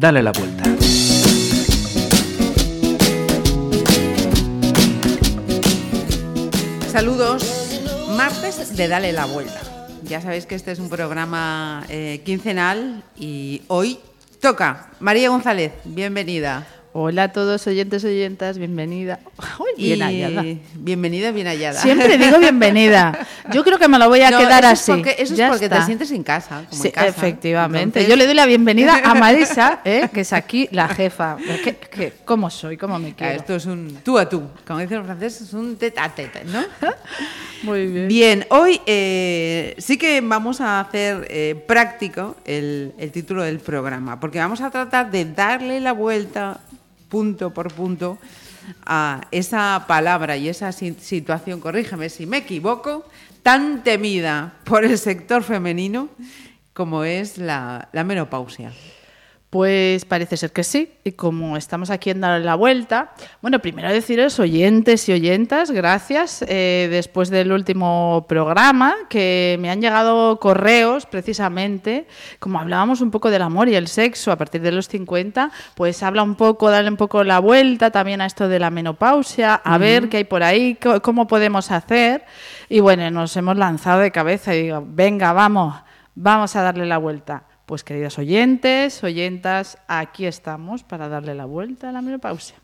Dale la vuelta. Saludos, martes de Dale la vuelta. Ya sabéis que este es un programa eh, quincenal y hoy toca. María González, bienvenida. Hola a todos oyentes oyentas, bienvenida. Bien Y hallada. Bienvenida, bien hallada. Siempre digo bienvenida. Yo creo que me lo voy a No, quedar eso así. Es porque, eso es porque te sientes en casa. como Sí, en casa. efectivamente. Entonces- Yo le doy la bienvenida a Marisa, ¿eh? que es aquí la jefa. ¿Qué, qué- cómo soy? ¿Cómo me Ah, quiero? Esto es un tú a tú. Como dicen los franceses, es un tete a tete, ¿no? Muy bien. Bien, hoy eh, sí que vamos a hacer eh, práctico el, el título del programa, porque vamos a tratar de darle la vuelta punto por punto a esa palabra y esa si- situación, corrígeme si me equivoco, tan temida por el sector femenino como es la, la menopausia. Pues parece ser que sí. Y como estamos aquí en darle la vuelta, bueno, primero deciros, oyentes y oyentas, gracias. eh, después del último programa, que me han llegado correos precisamente, como hablábamos un poco del amor y el sexo a partir de los 50, pues habla un poco, darle un poco la vuelta también a esto de la menopausia, a ver qué hay por ahí, cómo podemos hacer. Y bueno, nos hemos lanzado de cabeza y digo, venga, vamos, vamos a darle la vuelta. Pues queridos oyentes, oyentas, aquí estamos para darle la vuelta a la menopausia.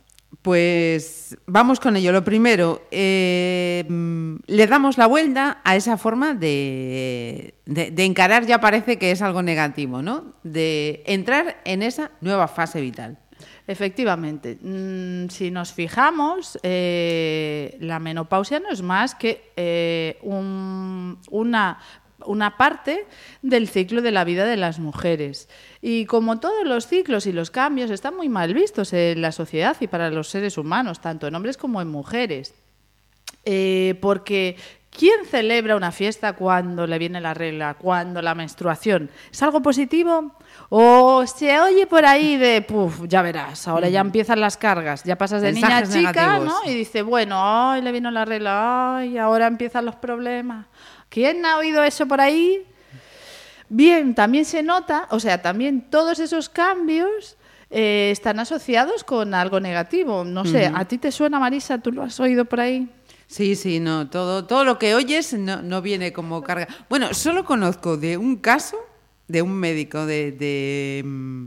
Pues vamos con ello. Lo primero, eh, le damos la vuelta a esa forma de, de- de encarar, ya parece que es algo negativo, ¿no? De entrar en esa nueva fase vital. Efectivamente, mm, si nos fijamos, eh, la menopausia no es más que eh, un- una, una parte del ciclo de la vida de las mujeres. Y como todos los ciclos y los cambios están muy mal vistos en la sociedad y para los seres humanos, tanto en hombres como en mujeres. Eh, porque ¿quién celebra una fiesta cuando le viene la regla, cuando la menstruación? ¿Es algo positivo? ¿O se oye por ahí de, puf, ya verás, ahora ya empiezan las cargas, ya pasas de niña a Mensajes chica, negativos. ¿no? Y dice, bueno, ay, le vino la regla, ay, ahora empiezan los problemas. ¿Quién ha oído eso por ahí? Bien, también se nota, o sea, también todos esos cambios eh, están asociados con algo negativo. No sé, ¿a ti te suena, Marisa? ¿Tú lo has oído por ahí? Sí, sí, no, todo, todo lo que oyes no, no viene como carga. Bueno, solo conozco de un caso de un médico de, de, mm,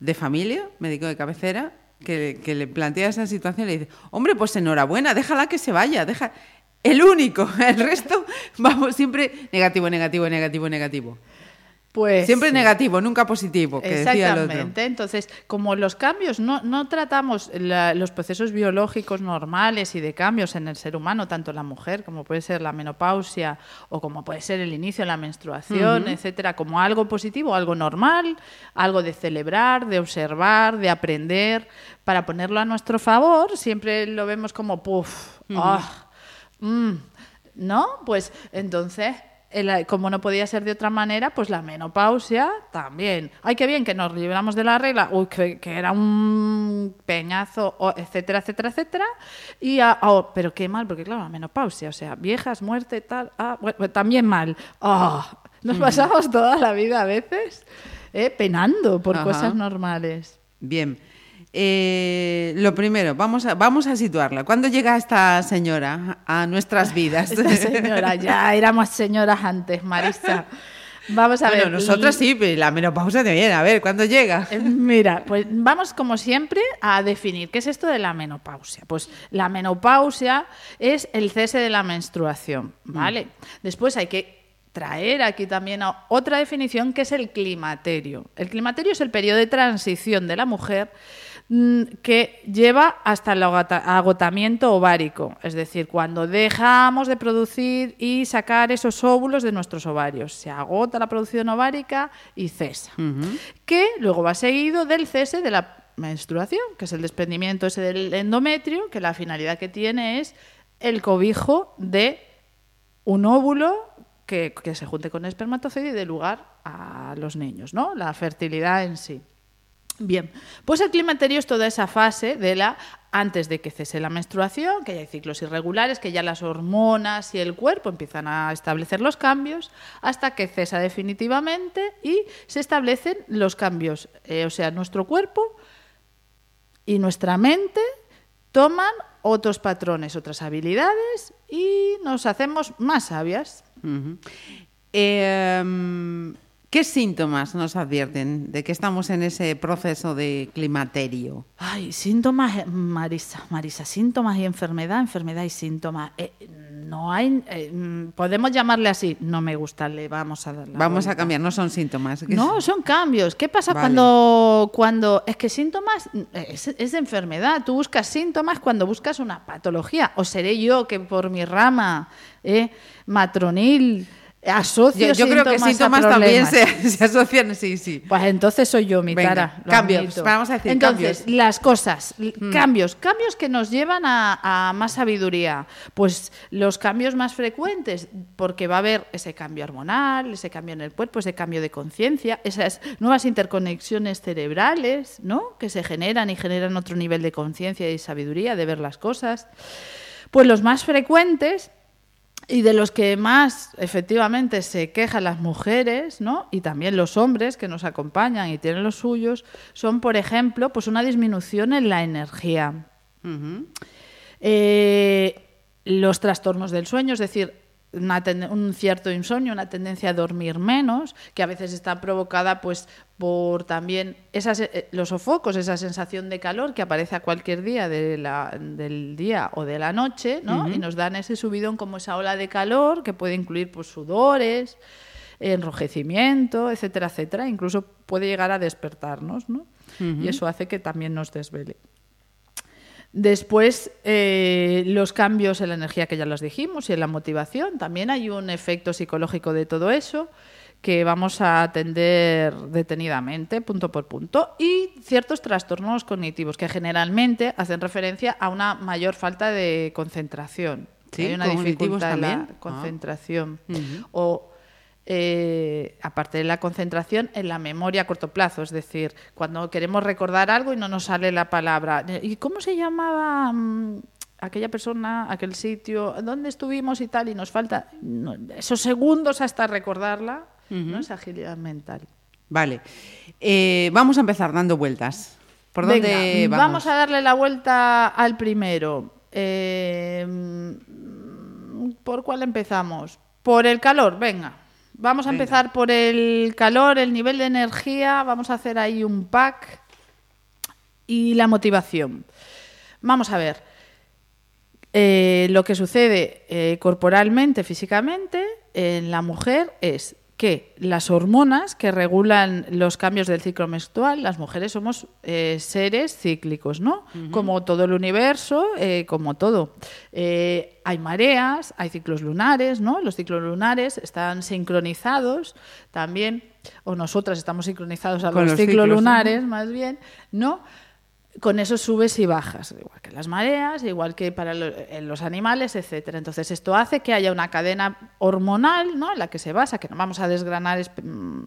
de familia, médico de cabecera, que, que le plantea esa situación y le dice, hombre, pues enhorabuena, déjala que se vaya, deja... El único, el resto, vamos, siempre negativo, negativo, negativo, negativo. Pues Siempre negativo, nunca positivo, que decía el otro. Exactamente. Entonces, como los cambios no, no tratamos la- los procesos biológicos normales y de cambios en el ser humano, tanto la mujer, como puede ser la menopausia o como puede ser el inicio de la menstruación, etcétera, como algo positivo, algo normal, algo de celebrar, de observar, de aprender, para ponerlo a nuestro favor, siempre lo vemos como puff, ah, mm, ¿no? Pues entonces el- como no podía ser de otra manera, pues la menopausia también. Ay, qué bien que nos libramos de la regla, uy, que, que era un peñazo, o etcétera, etcétera, etcétera. Y, ah, oh, pero qué mal, porque claro, la menopausia, o sea, viejas, muerte, tal, ah, bueno, pues también mal. Ah, nos pasamos toda la vida a veces eh, penando por Ajá. cosas normales. Bien. Eh, lo primero, vamos a, vamos a situarla. ¿Cuándo llega esta señora a nuestras vidas? Esta señora, ya éramos señoras antes, Marisa. Vamos a bueno, ver. nosotras sí, pero la menopausia también. A ver, ¿cuándo llega? Eh, Mira, pues vamos como siempre a definir qué es esto de la menopausia. Pues la menopausia es el cese de la menstruación, ¿vale? Después hay que traer aquí también a- otra definición que es el climaterio. El climaterio es el periodo de transición de la mujer mm, que lleva hasta el agota- agotamiento ovárico, es decir, cuando dejamos de producir y sacar esos óvulos de nuestros ovarios. Se agota la producción ovárica y cesa. Que luego va seguido del cese de la menstruación, que es el desprendimiento ese del endometrio, que la finalidad que tiene es el cobijo de un óvulo que, que se junte con el espermatozoide y dé lugar a los niños, ¿no? La fertilidad en sí. Bien, pues el climaterio es toda esa fase de la antes de que cese la menstruación, que ya hay ciclos irregulares, que ya las hormonas y el cuerpo empiezan a establecer los cambios, hasta que cesa definitivamente y se establecen los cambios. Eh, o sea, nuestro cuerpo y nuestra mente toman otros patrones, otras habilidades y nos hacemos más sabias. ¿Qué síntomas nos advierten de que estamos en ese proceso de climaterio? Ay, síntomas, Marisa, Marisa, síntomas y enfermedad, enfermedad y síntomas. Eh, no hay, eh, mm, podemos llamarle así, no me gusta, le vamos a dar Vamos a cambiar, no son síntomas. No, son cambios. ¿Qué pasa cuando, cuando, es que síntomas es, es, de enfermedad? Tú buscas síntomas cuando buscas una patología, o seré yo que por mi rama eh, matronil asocio yo, creo que síntomas también se, asocian, sí, sí. Pues entonces soy yo, mi cara. Cambios, vamos a decir Entonces, las cosas, mm. cambios, cambios que nos llevan a, más sabiduría. Pues los cambios más frecuentes, porque va a haber ese cambio hormonal, ese cambio en el cuerpo, ese cambio de conciencia, esas nuevas interconexiones cerebrales, ¿no? Que se generan y generan otro nivel de conciencia y sabiduría de ver las cosas. Pues los más frecuentes y de los que más efectivamente se quejan las mujeres, ¿no? Y también los hombres que nos acompañan y tienen los suyos, son, por ejemplo, pues una disminución en la energía. Eh, los trastornos del sueño, es decir, un cierto insomnio, una tendencia a dormir menos, que a veces está provocada pues por también esas, eh, los sofocos, esa sensación de calor que aparece a cualquier día de la, del día o de la noche, ¿no? Y nos dan ese subidón como esa ola de calor que puede incluir pues sudores, enrojecimiento, etcétera, etcétera, incluso puede llegar a despertarnos, ¿no? Y eso hace que también nos desvele. Después, eh, los cambios en la energía que ya los dijimos y en la motivación. También hay un efecto psicológico de todo eso que vamos a atender detenidamente, punto por punto, y ciertos trastornos cognitivos que generalmente hacen referencia a una mayor falta de concentración. ¿Sí? Hay una dificultad en la concentración. O eh, aparte de la concentración, en la memoria a corto plazo. Es decir, cuando queremos recordar algo y no nos sale la palabra. ¿Y cómo se llamaba mm, aquella persona, aquel sitio, dónde estuvimos y tal? Y nos falta esos segundos hasta recordarla. ¿no? Esa agilidad mental. Vale. Eh, vamos a empezar dando vueltas. ¿Por dónde vamos? vamos? a darle la vuelta al primero. Eh, ¿Por cuál empezamos? Por el calor, venga. Vamos a empezar por el calor, el nivel de energía, vamos a hacer ahí un pack y la motivación. Vamos a ver. Eh, lo que sucede eh, corporalmente, físicamente, en la mujer es que las hormonas que regulan los cambios del ciclo menstrual, las mujeres somos eh, seres cíclicos, ¿no? Como todo el universo, eh, como todo. Eh, hay mareas, hay ciclos lunares, ¿no? Los ciclos lunares están sincronizados también, o nosotras estamos sincronizados a los, ciclos, lunares, más bien, ¿no? Con esos subes y bajas, igual que las mareas, igual que para los animales, etcétera. Entonces esto hace que haya una cadena hormonal, ¿no? En la que se basa, que no vamos a desgranar mm,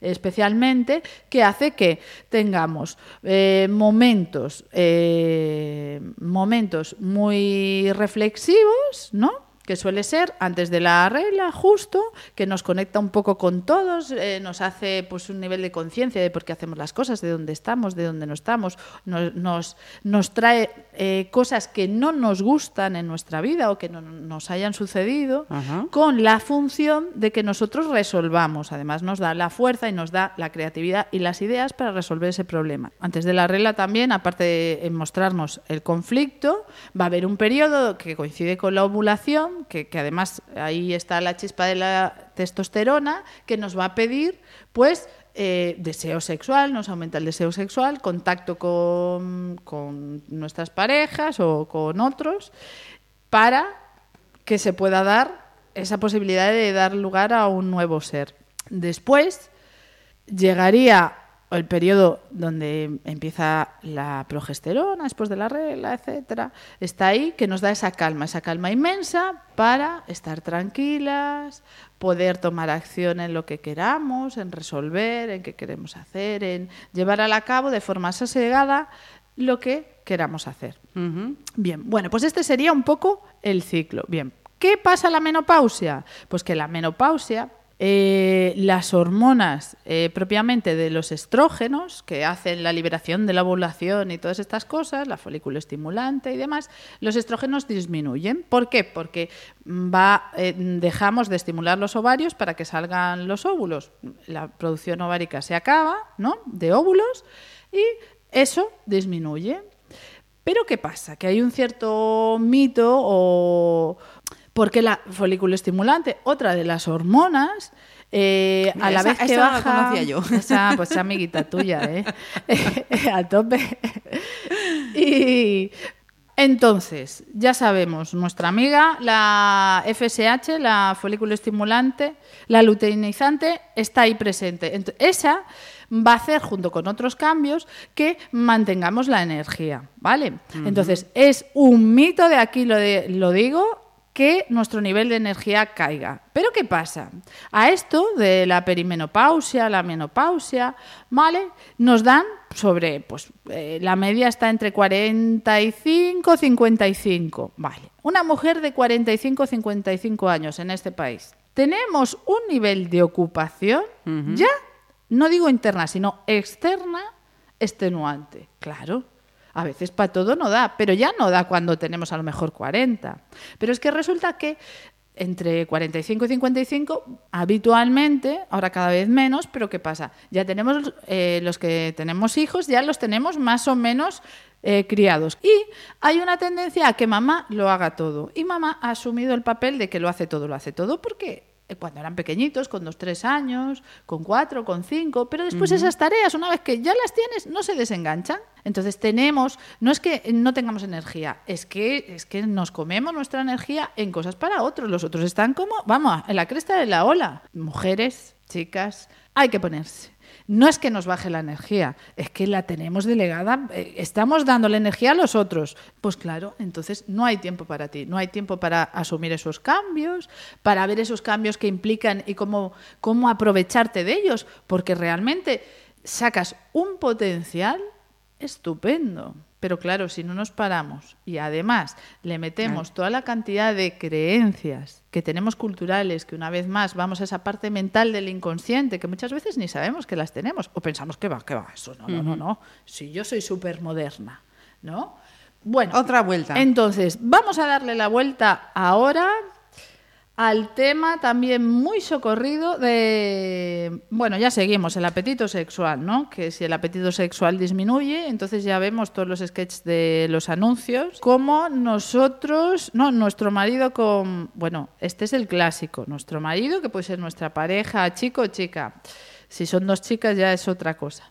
especialmente, que hace que tengamos eh, momentos, eh, momentos muy reflexivos, ¿no? Que suele ser antes de la regla, justo, que nos conecta un poco con todos, eh, nos hace pues un nivel de conciencia de por qué hacemos las cosas, de dónde estamos, de dónde no estamos, nos, nos, trae eh, cosas que no nos gustan en nuestra vida o que no nos hayan sucedido, con la función de que nosotros resolvamos. Además, nos da la fuerza y nos da la creatividad y las ideas para resolver ese problema. Antes de la regla también, aparte de mostrarnos el conflicto, va a haber un periodo que coincide con la ovulación, que, además ahí está la chispa de la testosterona, que nos va a pedir, pues, eh, deseo sexual, nos aumenta el deseo sexual, contacto con, con nuestras parejas o con otros, para que se pueda dar esa posibilidad de dar lugar a un nuevo ser. Después llegaría el periodo donde empieza la progesterona después de la regla, etcétera, está ahí que nos da esa calma, esa calma inmensa para estar tranquilas, poder tomar acción en lo que queramos, en resolver, en qué queremos hacer, en llevar a cabo de forma sosegada lo que queramos hacer. Bien, bueno, pues este sería un poco el ciclo. Bien, ¿qué pasa en la menopausia? Pues que la menopausia, eh, las hormonas eh, propiamente de los estrógenos, que hacen la liberación de la ovulación y todas estas cosas, la folículo estimulante y demás, los estrógenos disminuyen. ¿Por qué? Porque va, eh, dejamos de estimular los ovarios para que salgan los óvulos. La producción ovárica se acaba, ¿no? De óvulos y eso disminuye. Pero ¿qué pasa? Que hay un cierto mito o... Porque la folículo estimulante, otra de las hormonas, eh, a la esa- vez que esa la baja... conocía yo. Esa, pues esa amiguita tuya, ¿eh? a tope. y entonces, ya sabemos, nuestra amiga, la FSH, la folículo estimulante, la luteinizante, está ahí presente. Ent- esa va a hacer, junto con otros cambios, que mantengamos la energía, ¿vale? Entonces, es un mito de aquí, lo, de- lo digo, que nuestro nivel de energía caiga. Pero ¿qué pasa? A esto de la perimenopausia, la menopausia, ¿vale? Nos dan sobre, pues eh, la media está entre 45 55, ¿vale? Una mujer de 45 55 años en este país. Tenemos un nivel de ocupación ya, no digo interna, sino externa, extenuante. Claro. A veces para todo no da, pero ya no da cuando tenemos a lo mejor 40. Pero es que resulta que entre 45 y 55, habitualmente, ahora cada vez menos, pero ¿qué pasa? Ya tenemos eh, los que tenemos hijos, ya los tenemos más o menos eh, criados. Y hay una tendencia a que mamá lo haga todo. Y mamá ha asumido el papel de que lo hace todo, lo hace todo, porque cuando eran pequeñitos, con dos, tres años, con cuatro, con cinco, pero después esas tareas, una vez que ya las tienes, no se desenganchan. Entonces tenemos, no es que no tengamos energía, es que, es que nos comemos nuestra energía en cosas para otros. Los otros están como, vamos, en la cresta de la ola. Mujeres, chicas, hay que ponerse. No es que nos baje la energía, es que la tenemos delegada, eh, estamos dándole energía a los otros. Pues claro, entonces no hay tiempo para ti, no hay tiempo para asumir esos cambios, para ver esos cambios que implican y cómo, cómo aprovecharte de ellos, porque realmente sacas un potencial estupendo. Pero claro, si no nos paramos y además le metemos toda la cantidad de creencias que tenemos culturales, que una vez más vamos a esa parte mental del inconsciente, que muchas veces ni sabemos que las tenemos, o pensamos que va, que va, eso no, no, no, no. Si yo soy súper moderna, ¿no? Bueno, Otra vuelta. Entonces, vamos a darle la vuelta ahora al tema también muy socorrido de, bueno, ya seguimos, el apetito sexual, ¿no? Que si el apetito sexual disminuye, entonces ya vemos todos los sketches de los anuncios, como nosotros, no, nuestro marido con, bueno, este es el clásico, nuestro marido, que puede ser nuestra pareja, chico o chica. Si son dos chicas ya es otra cosa.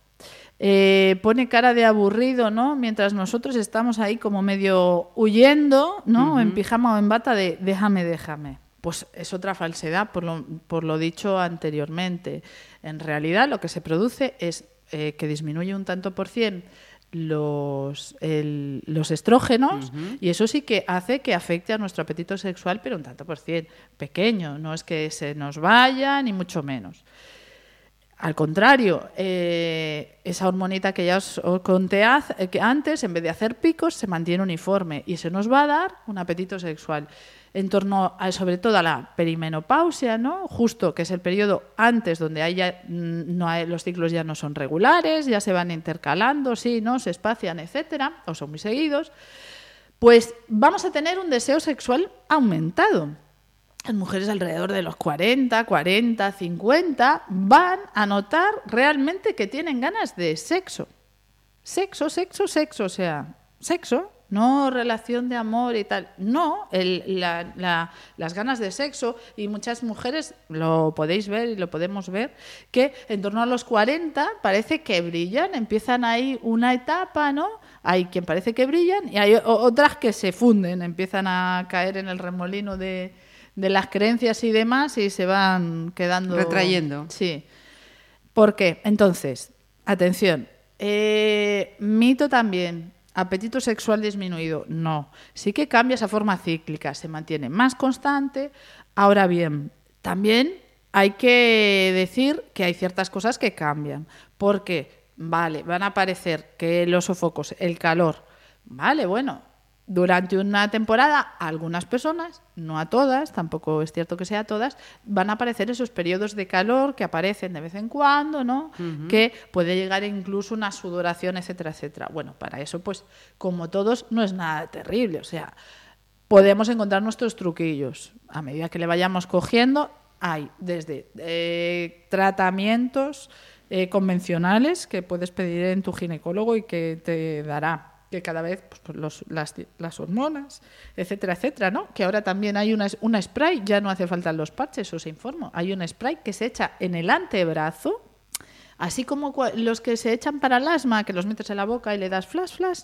Eh, pone cara de aburrido, ¿no? Mientras nosotros estamos ahí como medio huyendo, ¿no? En pijama o en bata de déjame, déjame. Pues es otra falsedad por lo, por lo dicho anteriormente. En realidad lo que se produce es eh, que disminuye un tanto por cien los, el- los estrógenos y eso sí que hace que afecte a nuestro apetito sexual, pero un tanto por cien pequeño, no es que se nos vaya ni mucho menos. Al contrario, eh, esa hormonita que ya os, os conté eh, que antes, en vez de hacer picos, se mantiene uniforme y se nos va a dar un apetito sexual. En torno a, sobre todo a la perimenopausia, ¿no? Justo que es el periodo antes donde hay ya, mm, no hay- los ciclos ya no son regulares, ya se van intercalando, sí, ¿no? Se espacian, etcétera, o son muy seguidos. Pues vamos a tener un deseo sexual aumentado las mujeres alrededor de los 40, 40, 50 van a notar realmente que tienen ganas de sexo. Sexo, sexo, sexo, o sea, sexo, no relación de amor y tal. No, el- la- la- las ganas de sexo y muchas mujeres lo podéis ver y lo podemos ver que en torno a los 40 parece que brillan, empiezan ahí una etapa, ¿no? Hay quien parece que brillan y hay otras que se funden, empiezan a caer en el remolino de, de las creencias y demás y se van quedando Retrayendo. Sí. ¿Por qué? Entonces, atención. eh, mito también. Apetito sexual disminuido. No. Sí que cambia esa forma cíclica. Se mantiene más constante. Ahora bien, también hay que decir que hay ciertas cosas que cambian. Porque, vale, van a aparecer que los sofocos, el calor, Vale, bueno, durante una temporada, a algunas personas, no a todas, tampoco es cierto que sea a todas, van a aparecer esos periodos de calor que aparecen de vez en cuando, ¿no? Que puede llegar incluso una sudoración, etcétera, etcétera. Bueno, para eso, pues, como todos, no es nada terrible. O sea, podemos encontrar nuestros truquillos. A medida que le vayamos cogiendo, hay desde eh, tratamientos eh, convencionales que puedes pedir en tu ginecólogo y que te dará que cada vez pues, pues, los, las, las, hormonas, etcétera, etcétera, ¿no? Que ahora también hay una, una spray, ya no hace falta los parches, os informo. Hay un spray que se echa en el antebrazo, así como los que se echan para el asma, que los metes en la boca y le das flash, flash,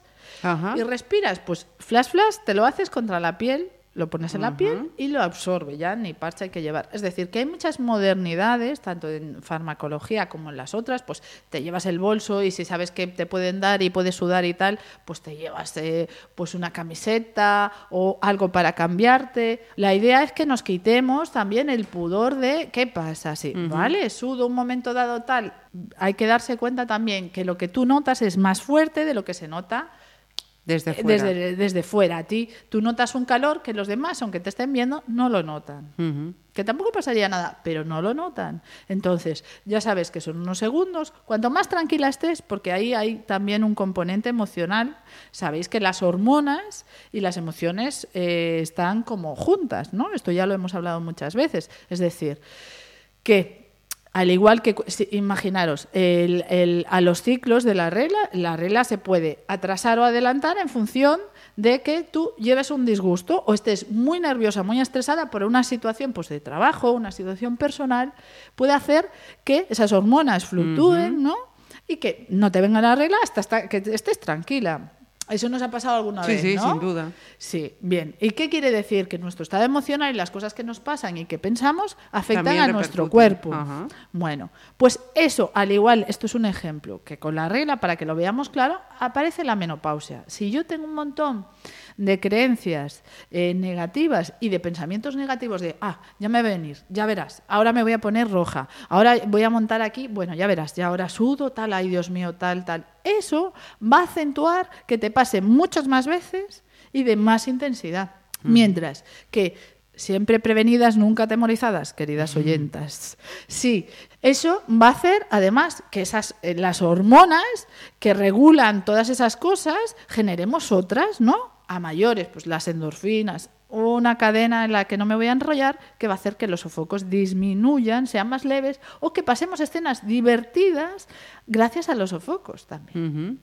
y respiras, pues flash, flash, te lo haces contra la piel lo pones en la piel y lo absorbe, ya ni parche hay que llevar. Es decir, que hay muchas modernidades, tanto en farmacología como en las otras, pues te llevas el bolso y si sabes que te pueden dar y puedes sudar y tal, pues te llevas eh, pues una camiseta o algo para cambiarte. La idea es que nos quitemos también el pudor de qué pasa, sí, ¿vale? Sudo un momento dado tal. Hay que darse cuenta también que lo que tú notas es más fuerte de lo que se nota desde eh, fuera. Desde, fuera. A ti, tú notas un calor que los demás, aunque te estén viendo, no lo notan. Que tampoco pasaría nada, pero no lo notan. Entonces, ya sabes que son unos segundos. Cuanto más tranquila estés, porque ahí hay también un componente emocional, sabéis que las hormonas y las emociones eh, están como juntas, ¿no? Esto ya lo hemos hablado muchas veces. Es decir, que al igual que, imaginaros, a los ciclos de la regla, la regla se puede atrasar o adelantar en función de que tú lleves un disgusto o estés muy nerviosa, muy estresada por una situación pues, de trabajo, una situación personal, puede hacer que esas hormonas fluctúen, ¿no? Y que no te venga la regla hasta que estés tranquila. Eso nos ha pasado alguna vez, sí, ¿no? Sí, sin duda. Sí, bien. ¿Y qué quiere decir? Que nuestro estado emocional y las cosas que nos pasan y que pensamos afectan a nuestro cuerpo. Bueno, pues eso, al igual, esto es un ejemplo, que con la regla, para que lo veamos claro, aparece la menopausia. Si yo tengo un montón de creencias eh, negativas y de pensamientos negativos de, ah, ya me va a venir, ya verás, ahora me voy a poner roja, ahora voy a montar aquí, bueno, ya verás, ya ahora sudo, tal, ay Dios mío, tal, tal. Eso va a acentuar que te pase muchas más veces y de más intensidad. Mm. Mientras que siempre prevenidas, nunca atemorizadas, queridas oyentas. Sí, eso va a hacer además que esas eh, las hormonas que regulan todas esas cosas generemos otras, ¿no? A mayores, pues las endorfinas, una cadena en la que no me voy a enrollar que va a hacer que los sofocos disminuyan, sean más leves o que pasemos escenas divertidas gracias a los sofocos también.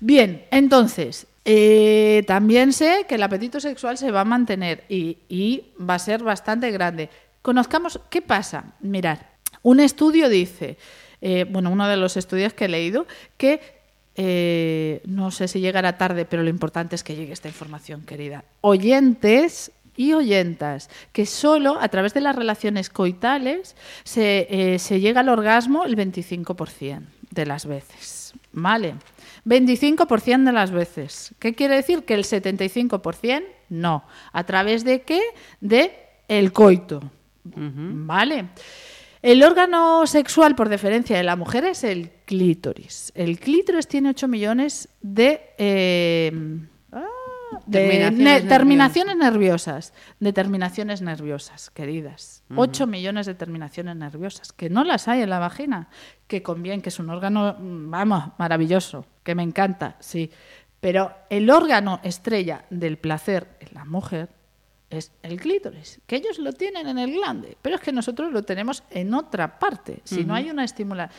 Bien, entonces, eh, también sé que el apetito sexual se va a mantener y, y va a ser bastante grande. Conozcamos qué pasa. Mirad, un estudio dice, eh, bueno, uno de los estudios que he leído, que eh, no sé si llegará tarde, pero lo importante es que llegue esta información, querida. Oyentes y oyentas, que solo a través de las relaciones coitales se, eh, se llega al orgasmo el 25% de las veces. ¿Vale? 25% de las veces. ¿Qué quiere decir? Que el 75% no. ¿A través de qué? De el coito. ¿Vale? El órgano sexual por deferencia de la mujer es el clítoris. El clítoris tiene 8 millones de, eh, ah, terminaciones, nerviosas. De terminaciones nerviosas, queridas. 8 millones de terminaciones nerviosas, que no las hay en la vagina. Que conviene, que es un órgano, vamos, maravilloso, que me encanta, sí. Pero el órgano estrella del placer en la mujer es el clítoris, que ellos lo tienen en el glande, pero es que nosotros lo tenemos en otra parte. Si no hay una estimulación.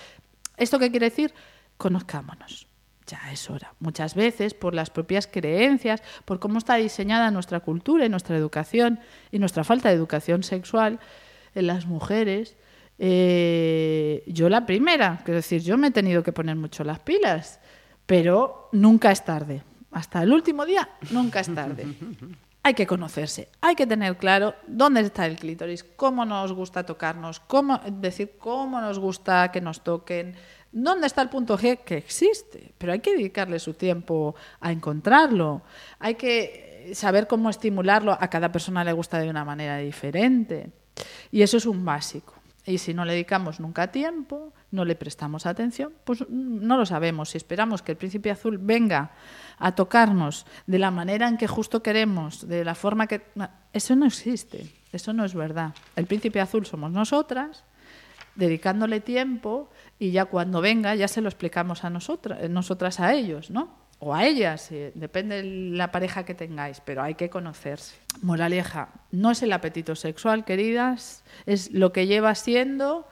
¿Esto qué quiere decir? Conozcámonos. Ya es hora. Muchas veces, por las propias creencias, por cómo está diseñada nuestra cultura y nuestra educación y nuestra falta de educación sexual en las mujeres, eh, yo la primera, quiero decir, yo me he tenido que poner mucho las pilas, pero nunca es tarde. Hasta el último día, nunca es tarde. hay que conocerse, hay que tener claro dónde está el clítoris, cómo nos gusta tocarnos, cómo decir cómo nos gusta que nos toquen, dónde está el punto G que existe, pero hay que dedicarle su tiempo a encontrarlo, hay que saber cómo estimularlo, a cada persona le gusta de una manera diferente. Y eso es un básico. Y si no le dedicamos nunca tiempo, no le prestamos atención, pues no lo sabemos. Si esperamos que el príncipe azul venga a tocarnos de la manera en que justo queremos, de la forma que... Eso no existe, eso no es verdad. El príncipe azul somos nosotras, dedicándole tiempo y ya cuando venga ya se lo explicamos a nosotras, nosotras a ellos, ¿no? O a ellas, depende de la pareja que tengáis, pero hay que conocerse. Moraleja, no es el apetito sexual, queridas, es lo que lleva siendo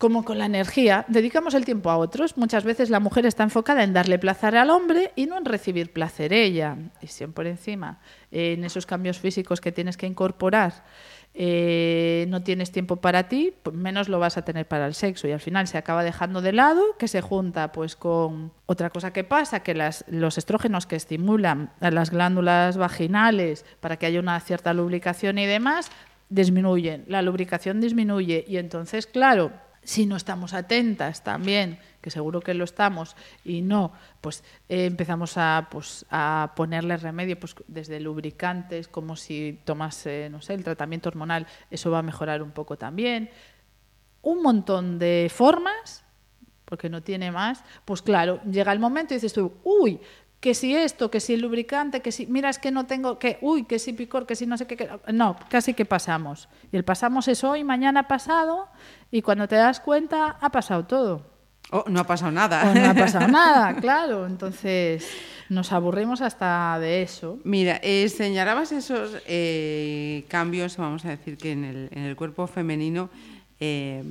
como con la energía. Dedicamos el tiempo a otros. Muchas veces la mujer está enfocada en darle placer al hombre y no en recibir placer ella. Y siempre encima, en esos cambios físicos que tienes que incorporar eh, no tienes tiempo para ti, pues menos lo vas a tener para el sexo. Y al final se acaba dejando de lado, que se junta pues con otra cosa que pasa, que las, los estrógenos que estimulan a las glándulas vaginales para que haya una cierta lubricación y demás, disminuyen, la lubricación disminuye. Y entonces, claro, si no estamos atentas también, que seguro que lo estamos, y no, pues eh, empezamos a, pues, a ponerle remedio pues, desde lubricantes, como si tomas, no sé, el tratamiento hormonal, eso va a mejorar un poco también. Un montón de formas, porque no tiene más, pues claro, llega el momento y dices tú, uy, que si esto, que si el lubricante, que si, mira, es que no tengo, que, uy, que si picor, que si no sé qué, no, casi que pasamos. Y el pasamos es hoy, mañana pasado, y cuando te das cuenta, ha pasado todo. Oh, no ha pasado nada. no ha pasado nada, claro. Entonces, nos aburrimos hasta de eso. Mira, eh, señalabas esos eh, cambios, vamos a decir, que en el, en el cuerpo femenino, eh,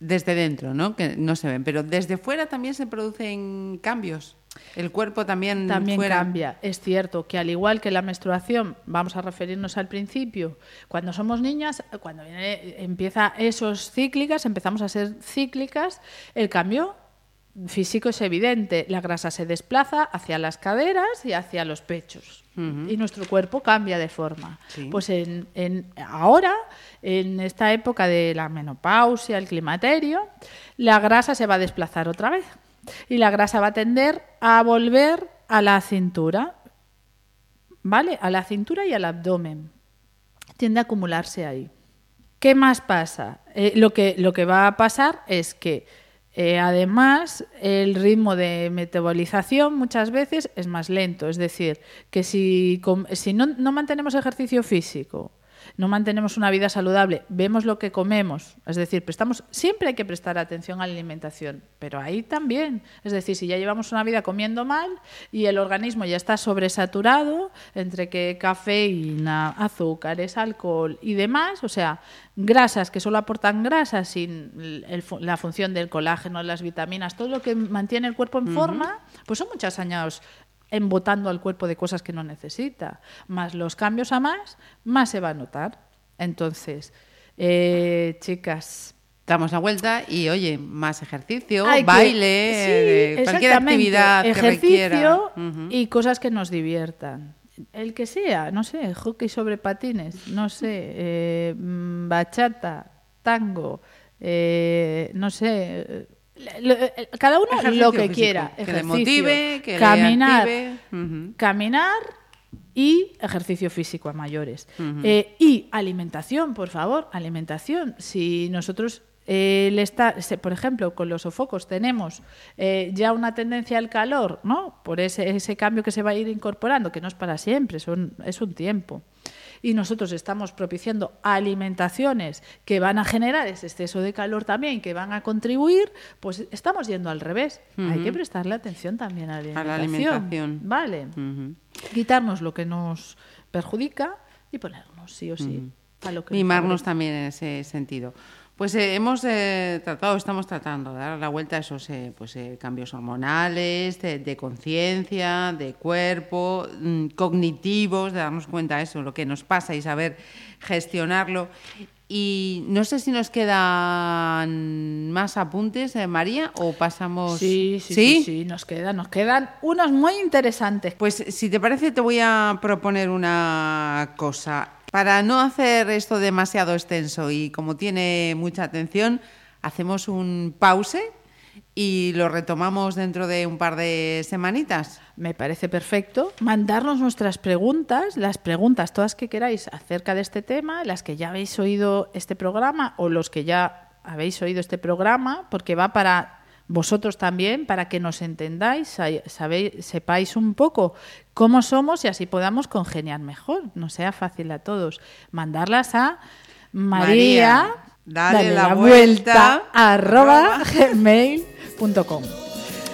desde dentro, ¿no? Que no se ven, pero desde fuera también se producen cambios. El cuerpo también, también cambia. Es cierto que al igual que la menstruación, vamos a referirnos al principio, cuando somos niñas, cuando empieza esos cíclicas, empezamos a ser cíclicas, el cambio físico es evidente. La grasa se desplaza hacia las caderas y hacia los pechos. Y nuestro cuerpo cambia de forma. Pues en, en, ahora, en esta época de la menopausia, el climaterio, la grasa se va a desplazar otra vez y la grasa va a tender a volver a la cintura, ¿vale? A la cintura y al abdomen. Tiende a acumularse ahí. ¿Qué más pasa? Eh, lo, que, lo que va a pasar es que eh, además el ritmo de metabolización muchas veces es más lento, es decir, que si, si no, no mantenemos ejercicio físico, no mantenemos una vida saludable, vemos lo que comemos, es decir, prestamos, siempre hay que prestar atención a la alimentación, pero ahí también, es decir, si ya llevamos una vida comiendo mal y el organismo ya está sobresaturado entre que cafeína, azúcares, alcohol y demás, o sea, grasas que solo aportan grasas sin la función del colágeno, las vitaminas, todo lo que mantiene el cuerpo en forma, pues son muchos años embotando al cuerpo de cosas que no necesita. Más los cambios a más, más se va a notar. Entonces, eh, chicas. Damos la vuelta y, oye, más ejercicio, baile, eh, cualquier actividad ejercicio y cosas que nos diviertan. El que sea, no sé, hockey sobre patines, no sé, eh, mm, bachata, tango, no sé, cada uno lo que quiera. Que le motive, que caminar, caminar y ejercicio físico a mayores. Eh, y alimentación, por favor, alimentación. Si nosotros eh, está, por ejemplo, con los sofocos tenemos eh, ya una tendencia al calor, ¿no? Por ese, ese, cambio que se va a ir incorporando, que no es para siempre, son, es un tiempo y nosotros estamos propiciando alimentaciones que van a generar ese exceso de calor también, que van a contribuir, pues estamos yendo al revés. Hay que prestarle atención también a la alimentación. Vale. Quitarnos lo que nos perjudica y ponernos sí o sí a lo que Mimarnos también en ese sentido. Pues eh, hemos eh, tratado, estamos tratando de dar la vuelta a esos eh, pues, cambios hormonales, de, conciencia, de cuerpo, mm, cognitivos, de darnos cuenta de eso, lo que nos pasa y saber gestionarlo. Y no sé si nos quedan más apuntes, María, o pasamos. Sí, sí, sí, sí, nos quedan, nos quedan unos muy interesantes. Pues si te parece, te voy a proponer una cosa. Para no hacer esto demasiado extenso y como tiene mucha atención, hacemos un pause y lo retomamos dentro de un par de semanitas. Me parece perfecto. Mandarnos nuestras preguntas, las preguntas todas que queráis acerca de este tema, las que ya habéis oído este programa o los que ya habéis oído este programa, porque va para vosotros también, para que nos entendáis, sabéis, sepáis un poco cómo somos y así podamos congeniar mejor, no sea fácil a todos. Mandarlas a María, dale, la, vuelta, arroba gmail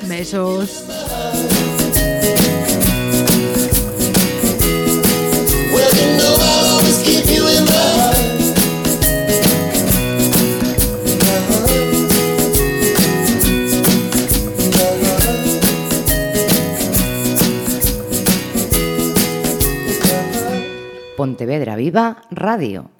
Besos. Pontevedra Viva Radio.